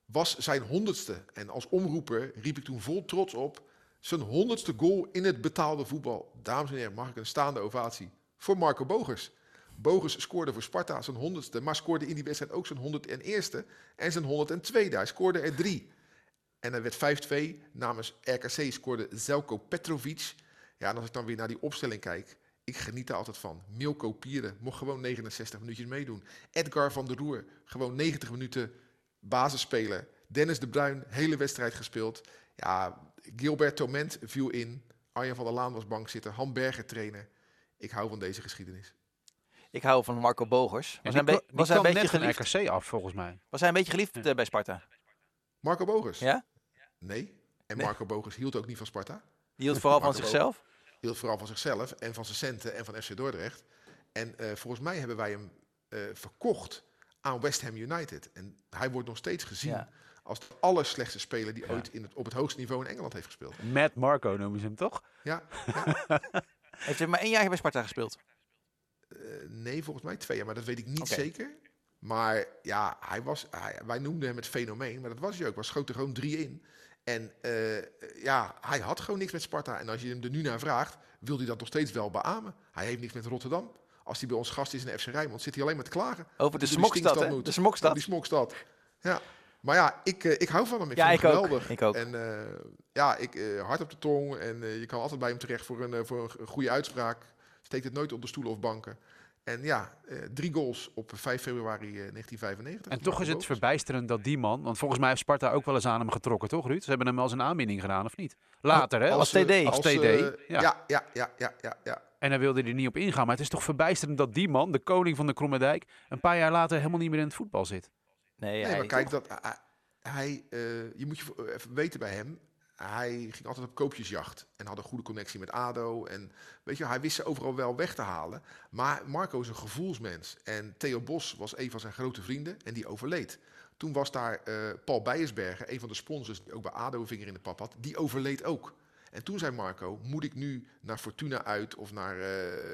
was zijn honderdste. En als omroeper riep ik toen vol trots op zijn honderdste goal in het betaalde voetbal. Dames en heren, mag ik een staande ovatie voor Marco Bogers. Bogers scoorde voor Sparta zijn honderdste, maar scoorde in die wedstrijd ook zijn 101ste en zijn 102e. Hij scoorde er drie. En er werd 5-2. Namens RKC scoorde Zelko Petrovic. Ja, en als ik dan weer naar die opstelling kijk, ik geniet er altijd van. Milko Pieren mocht gewoon 69 minuutjes meedoen. Edgar van der Roer, gewoon 90 minuten basisspeler. Dennis de Bruin, hele wedstrijd gespeeld. Ja, Gilbert Toment viel in. Arjen van der Laan was bankzitter. Han Berger trainer. Ik hou van deze geschiedenis. Ik hou van Marco Bogers. Was hij een, was hij een beetje geliefd? RKC af, volgens mij. Was hij een beetje geliefd ja. bij Sparta? Marco Bogers? Ja? Nee. En Marco nee. Bogers hield ook niet van Sparta. Die hield vooral van zichzelf? Hield vooral van zichzelf en van zijn centen en van FC Dordrecht. En uh, volgens mij hebben wij hem uh, verkocht aan West Ham United. En hij wordt nog steeds gezien ja. als de allerslechtste speler die ja. ooit in het, op het hoogste niveau in Engeland heeft gespeeld. Matt Marco noemen ze hem toch? Ja. heeft hij maar één jaar bij Sparta gespeeld? Uh, nee, volgens mij twee jaar, maar dat weet ik niet okay. zeker. Maar ja, hij was, hij, wij noemden hem het fenomeen, maar dat was hij ook. Was schoot er gewoon drie in. En uh, ja, hij had gewoon niks met Sparta. En als je hem er nu naar vraagt, wil hij dat nog steeds wel beamen. Hij heeft niks met Rotterdam. Als hij bij ons gast is in de FC Rijnmond, zit hij alleen maar te klagen. Over de smokstad, hè? De smokstad. Die smokstad. Ja. Maar ja, ik, uh, ik hou van hem. Ik ja, vind ik hem geweldig. Ook. Ik ook. En uh, ja, ik, hard op de tong. En je kan altijd bij hem terecht voor een, voor een goede uitspraak. Steekt het nooit op de stoelen of banken. En ja, uh, drie goals op 5 februari uh, 1995. En toch is het verbijsterend dat die man, want volgens mij heeft Sparta ook wel eens aan hem getrokken, toch Ruud? Ze hebben hem als een aanbieding gedaan, of niet? Later, hè? Als, als TD. Als, als TD, uh, ja. Ja, ja, ja, ja. En daar wilde hij niet op ingaan. Maar het is toch verbijsterend dat die man, de koning van de Kromme een paar jaar later helemaal niet meer in het voetbal zit. Nee, nee maar kijk, dat, hij, hij je moet je even weten bij hem, hij ging altijd op koopjesjacht en had een goede connectie met ADO. En weet je, hij wist ze overal wel weg te halen. Maar Marco is een gevoelsmens. En Theo Bos was een van zijn grote vrienden en die overleed. Toen was daar uh, Paul Bijersberger, een van de sponsors die ook bij ADO een vinger in de pap had, die overleed ook. En toen zei Marco, moet ik nu naar Fortuna uit of naar uh,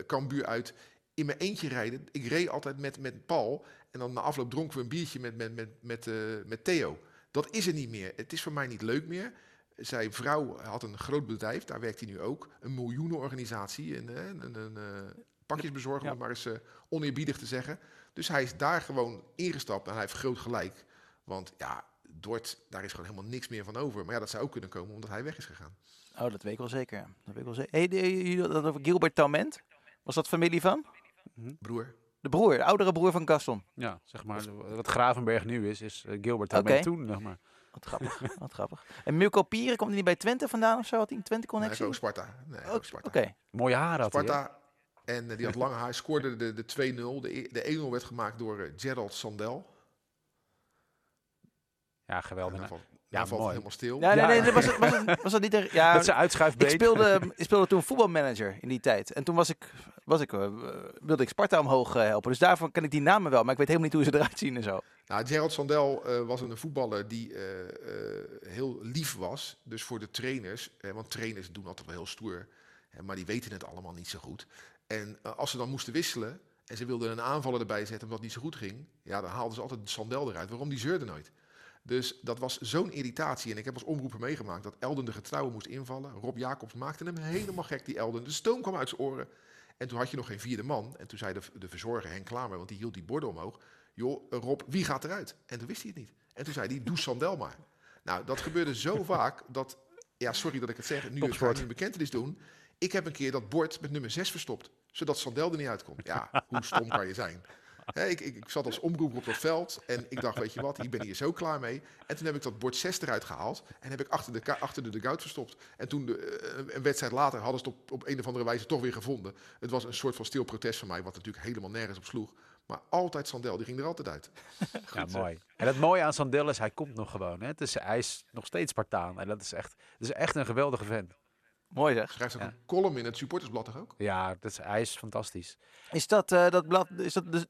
Cambuur uit in mijn eentje rijden? Ik reed altijd met, met Paul en dan na afloop dronken we een biertje met, met, met, met, met Theo. Dat is er niet meer. Het is voor mij niet leuk meer. Zijn vrouw had een groot bedrijf, daar werkt hij nu ook. Een miljoenenorganisatie, een, een, een, een uh, pakjesbezorger, ja. om maar eens uh, oneerbiedig te zeggen. Dus hij is daar gewoon ingestapt en hij heeft groot gelijk. Want ja, Dort, daar is gewoon helemaal niks meer van over. Maar ja, dat zou ook kunnen komen omdat hij weg is gegaan. Oh, dat weet ik wel zeker. Dat weet ik wel zeker. Hey, jullie dat over Gilbert Taument? Was dat familie van? Hm? Broer. De broer, de oudere broer van Gaston. Ja, zeg maar. Wat Gravenberg nu is, is uh, Gilbert Taument okay. toen, zeg maar. Wat grappig, wat grappig. En Milko Pieren, komt hij niet bij Twente vandaan of zo? Had hij een Twente-connectie? Nee, ook Sparta. Nee, ook Sparta. Oké. Okay. Mooie haar had Sparta. Hij, en uh, die had lang haar. Scoorde de, de 2-0. De, de 1-0 werd gemaakt door uh, Gerald Sandel. Ja, geweldig. Ja, ja, valt helemaal stil. Ja, nee, nee, nee was, het, was, het niet... Er, ja, dat ze uitschuifbeet. Ik speelde, ik speelde toen voetbalmanager in die tijd. En toen was ik, was ik, uh, wilde ik Sparta omhoog uh, helpen. Dus daarvan ken ik die namen wel. Maar ik weet helemaal niet hoe ze eruit zien en zo. Nou, Gerald Sandel uh, was een voetballer die heel lief was. Dus voor de trainers. want trainers doen altijd wel heel stoer. maar die weten het allemaal niet zo goed. En als ze dan moesten wisselen... en ze wilden een aanvaller erbij zetten omdat het niet zo goed ging, ja, dan haalden ze altijd Sandel eruit. Waarom? Die zeurde nooit. Dus dat was zo'n irritatie. En ik heb als omroeper meegemaakt dat Elden de getrouwe moest invallen. Rob Jacobs maakte hem helemaal gek, die Elden. De stoom kwam uit zijn oren. En toen had je nog geen vierde man. En toen zei de, de verzorger Henk Klamer, want die hield die borden omhoog. Joh, eh, Rob, wie gaat eruit? En toen wist hij het niet. En toen zei hij, doe Sandel maar. Nou, dat gebeurde zo vaak dat... Ja, sorry dat ik het zeg. Nu ga ik een bekentenis doen. Ik heb een keer dat bord met nummer 6 verstopt. Zodat Sandel er niet uitkomt. Ja, hoe stom kan je zijn? Hè, ik, ik, ik zat als omroeper op dat veld en ik dacht, weet je wat, ik ben hier zo klaar mee. En toen heb ik dat bord 6 eruit gehaald en heb ik achter de, achter de dugout verstopt. En toen, de, eh, een wedstrijd later, hadden ze het op, op een of andere wijze toch weer gevonden. Het was een soort van stil protest van mij, wat natuurlijk helemaal nergens op sloeg. Maar altijd Sandel, die ging er altijd uit. Ja, mooi. En het mooie aan Sandel is, hij komt nog gewoon. Hè? Het is, hij is nog steeds Spartaan. En dat is echt, dat is echt een geweldige vent. Mooi zeg. Schrijft ook Ja. een column in het supportersblad toch ook? Ja, dat is, hij is fantastisch. Is dat, eh, dat blad, is dat dus,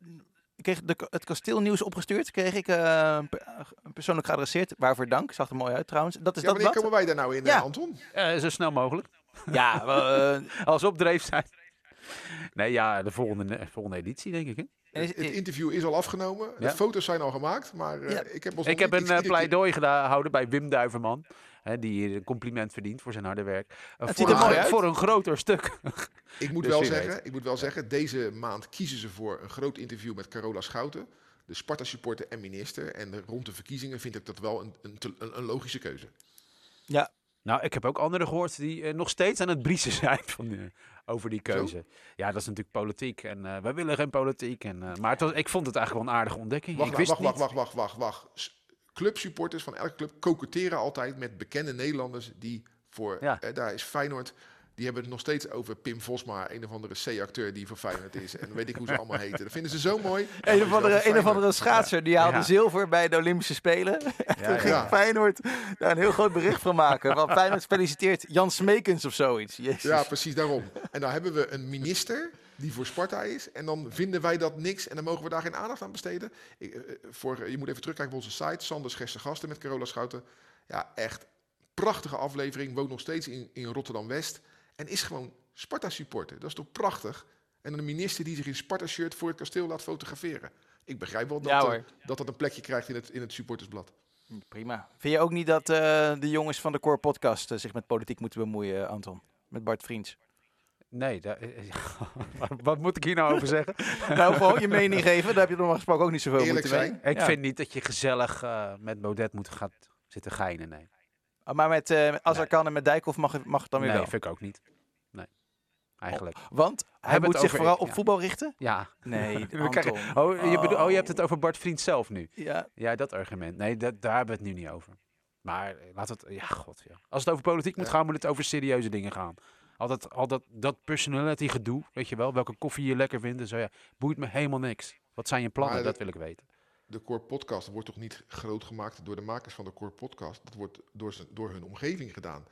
ik kreeg de, het kasteelnieuws opgestuurd, kreeg ik eh, per- persoonlijk geadresseerd. Waarvoor dank, zag er mooi uit trouwens. Dat is Ja, dat wanneer blad? komen wij daar nou in, Ja. eh, Anton? Zo snel mogelijk. Ja, Als opdreef zijn. Nee, ja, de volgende, de volgende editie, denk ik. Hè? is- Het interview is al afgenomen, Ja. de foto's zijn al gemaakt, maar eh, Ja. ik heb, ons Ik heb een pleidooi gedaan, houden bij Wim Duiverman. Hè, die een compliment verdient voor zijn harde werk. Het voor, er een, voor een groter stuk. Ik moet, Dus wel zeggen, ik moet wel zeggen, deze maand kiezen ze voor een groot interview met Carola Schouten, de Sparta-supporter en minister. En rond de verkiezingen vind ik dat wel een, een, een, logische keuze. Nou, ik heb ook anderen gehoord die eh, nog steeds aan het briezen zijn van, eh, over die keuze. Ja, dat is natuurlijk politiek. En eh, wij willen geen politiek. En, eh, maar het was, ik vond het eigenlijk wel een aardige ontdekking. Wacht, ik wist wacht, wacht, wacht, wacht, wacht, wacht. Clubsupporters van elke club koketteren altijd met bekende Nederlanders die voor, Ja. eh, daar is Feyenoord, die hebben het nog steeds over Pim Vosma, een of andere C-acteur die voor Feyenoord is. En weet ik hoe ze allemaal heten. Dat vinden ze zo mooi. een, of andere, een of andere schaatser, die haalde Ja. zilver bij de Olympische Spelen. Ja, Toen ging ja. Feyenoord daar een heel groot bericht van maken. Want Feyenoord feliciteert Jan Smekens of zoiets. Jezus. Ja, precies daarom. En dan hebben we een minister die voor Sparta is. En dan vinden wij dat niks en dan mogen we daar geen aandacht aan besteden. Ik, eh, voor, je moet even terugkijken op onze site. Sanders Gerste Gasten met Carola Schouten. Ja, echt prachtige aflevering. Woont nog steeds in, in Rotterdam-West. En is gewoon Sparta-supporter. Dat is toch prachtig? En een minister die zich in Sparta-shirt voor het kasteel laat fotograferen. Ik begrijp wel dat Ja, eh, dat, dat een plekje krijgt in het, in het supportersblad. Prima. Vind je ook niet dat eh, de jongens van de Core Podcast eh, zich met politiek moeten bemoeien, Anton? Met Bart Vriends. Nee, daar- eh, wat moet ik hier nou over zeggen? nou, gewoon je mening geven. Daar heb je normaal gesproken ook niet zoveel Eerlijk moeite zijn. mee. Ik Ja. vind niet dat je gezellig eh, met Baudet moet gaan zitten geinen. Nee, Ah, Maar met, eh als Nee. er kan en met Dijkhoff mag, het- mag het dan weer nee wel. vind ik ook niet. Nee, eigenlijk. Want hij Hebben moet zich over- vooral op ja. voetbal richten? Ja. Nee, We krijgen- oh, je bedoel, oh, je hebt het over Bart Vriend zelf nu. Ja, Ja, dat argument. Nee, dat, daar hebben we het nu niet over. Maar eh, laat het, ja, god, ja. Als het over politiek moet Ja. gaan, moet het over serieuze dingen gaan. Al dat, al dat, dat personality gedoe, weet je wel, welke koffie je lekker vindt en zo, ja, boeit me helemaal niks. Wat zijn je plannen? Dat dat- wil ik weten. De Core Podcast wordt toch niet groot gemaakt door de makers van de Core Podcast. Dat wordt door, door hun omgeving gedaan.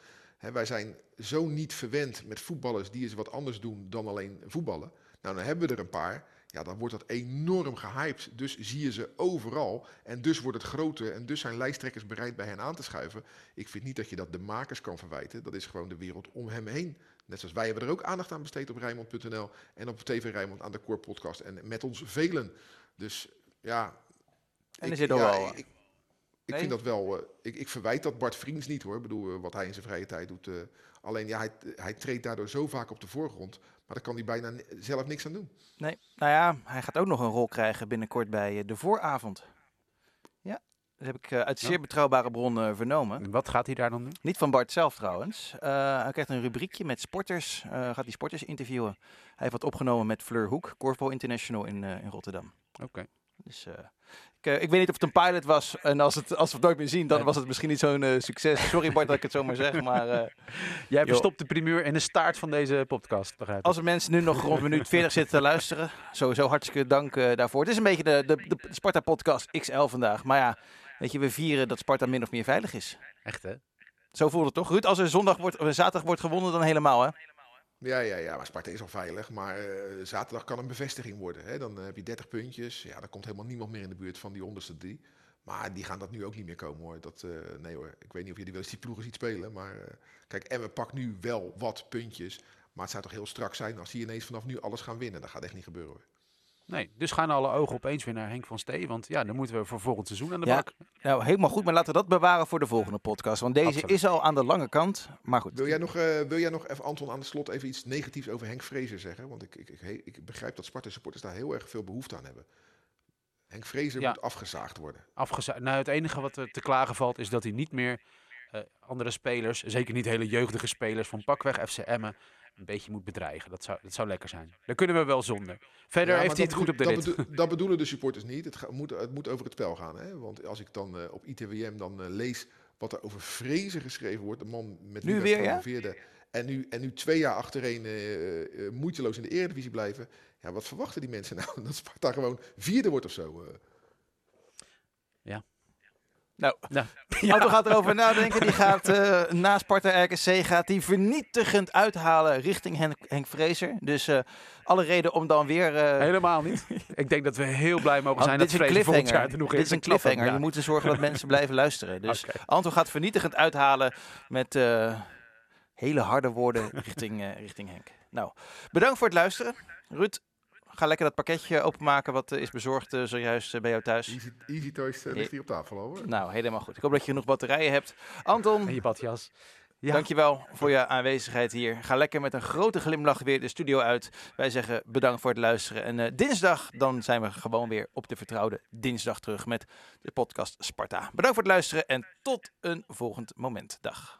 Wij zijn zo niet verwend met voetballers die eens wat anders doen dan alleen voetballen. Nou, dan hebben we er een paar. Ja, dan wordt dat enorm gehyped. Dus zie je ze overal. En dus wordt het groter. En dus zijn lijsttrekkers bereid bij hen aan te schuiven. Ik vind niet dat je dat de makers kan verwijten. Dat is gewoon de wereld om hem heen. Net zoals wij hebben er ook aandacht aan besteed op Rijnmond.nl. En op TV Rijnmond aan de Core Podcast. En met ons velen. Dus ja, En er ik- zit ja, wel, Ik, ik Nee? vind dat wel. eh, ik, ik verwijt dat Bart Vriends niet hoor. Ik bedoel, eh, wat hij in zijn vrije tijd doet. eh, alleen ja, hij, hij treedt daardoor zo vaak op de voorgrond. Maar daar kan hij bijna zelf niks aan doen. nee. Nou ja, hij gaat ook nog een rol krijgen binnenkort bij eh, de vooravond. Ja, dat heb ik eh, uit zeer betrouwbare bronnen vernomen. En wat gaat hij daar dan doen? Niet van Bart zelf trouwens. Eh, hij krijgt een rubriekje met sporters. eh, gaat die sporters interviewen. Hij heeft wat opgenomen met Fleur Hoek, Korfbal International in, eh, in Rotterdam. Oké. Dus eh, ik, eh, ik weet niet of het een pilot was. En als, het, als we het nooit meer zien, dan was het misschien niet zo'n eh, succes. Sorry Bart dat ik het zo maar zeg. Maar Jij Joh. verstopt de primeur in de staart van deze podcast, begrijp ik. als er mensen nu nog rond minuut 40 zitten te luisteren, sowieso hartstikke dank daarvoor. Het is een beetje de, de, de Sparta-podcast XL vandaag. Maar ja, weet je, we vieren dat Sparta min of meer veilig is. Echt, hè? Zo voelt het toch? Ruud, als er zondag wordt, of zaterdag wordt gewonnen, dan helemaal hè? Ja, ja, ja, maar Sparta is al veilig. Maar eh, zaterdag kan een bevestiging worden. Hè? Dan eh, heb je 30 puntjes. Ja, dan komt helemaal niemand meer in de buurt van die onderste drie. Maar die gaan dat nu ook niet meer komen hoor. Dat, eh, nee hoor, ik weet niet of je die wel eens die ploegen ziet spelen. Maar kijk, Emma pakt nu wel wat puntjes. Maar het zou toch heel strak zijn als die ineens vanaf nu alles gaan winnen. Dat gaat echt niet gebeuren hoor. Nee, dus gaan alle ogen opeens weer naar Henk van Stee. Want ja, dan moeten we voor volgend seizoen aan de Ja. bak. Nou, helemaal goed, maar laten we dat bewaren voor de volgende podcast. Want deze Absoluut. is al aan de lange kant. Maar goed, Wil jij, nog, eh, wil jij nog even, Anton, aan de slot even iets negatiefs over Henk Vrezer zeggen? Want ik, ik, ik, ik begrijp dat Sparta supporters daar heel erg veel behoefte aan hebben. Henk Vrezer Ja. moet afgezaagd worden. Afgeza nou, het enige wat er te klagen valt is dat hij niet meer eh, andere spelers, zeker niet hele jeugdige spelers van pakweg FC Emmen, een beetje moet bedreigen. Dat zou, dat zou lekker zijn. Daar kunnen we wel zonder. Verder Ja, heeft hij het dat goed op de rit. Dat, bedoel- dat bedoelen de supporters niet. Het, ga- moet, het moet over het spel gaan. Hè? Want als ik dan eh, op ITWM dan eh, lees wat er over Vrezen geschreven wordt, de man met Nu wij weer, ja? En nu, en nu twee jaar achtereen eh, moeiteloos in de Eredivisie blijven. Ja, wat verwachten die mensen nou? Dat Sparta gewoon vierde wordt of zo? eh? Nou, Ja. Anton gaat erover nadenken. Die gaat eh, na Sparta RKC gaat die vernietigend uithalen richting Henk, Henk Vrezer. Dus eh, alle reden om dan weer... eh, Helemaal niet. Ik denk dat we heel blij mogen zijn dat is een Vrezen volgend jaar cliffhanger. er nog Dit is een cliffhanger. ja. Je moet er zorgen dat mensen blijven luisteren. Dus. Anton gaat vernietigend uithalen met eh, hele harde woorden richting, eh, richting Henk. Nou, bedankt voor het luisteren. Ruud, ga lekker dat pakketje openmaken wat eh, is bezorgd eh, zojuist eh, bij jou thuis. Easy, Easy Toys ligt hier op tafel hoor. Nou, helemaal goed. Ik hoop dat je genoeg batterijen hebt. Anton, En je badjas. Ja. Dankjewel voor je aanwezigheid hier. Ga lekker met een grote glimlach weer de studio uit. Wij zeggen bedankt voor het luisteren. En eh, dinsdag dan zijn we gewoon weer op de vertrouwde dinsdag terug met de podcast Sparta. Bedankt voor het luisteren en tot een volgend moment. Dag.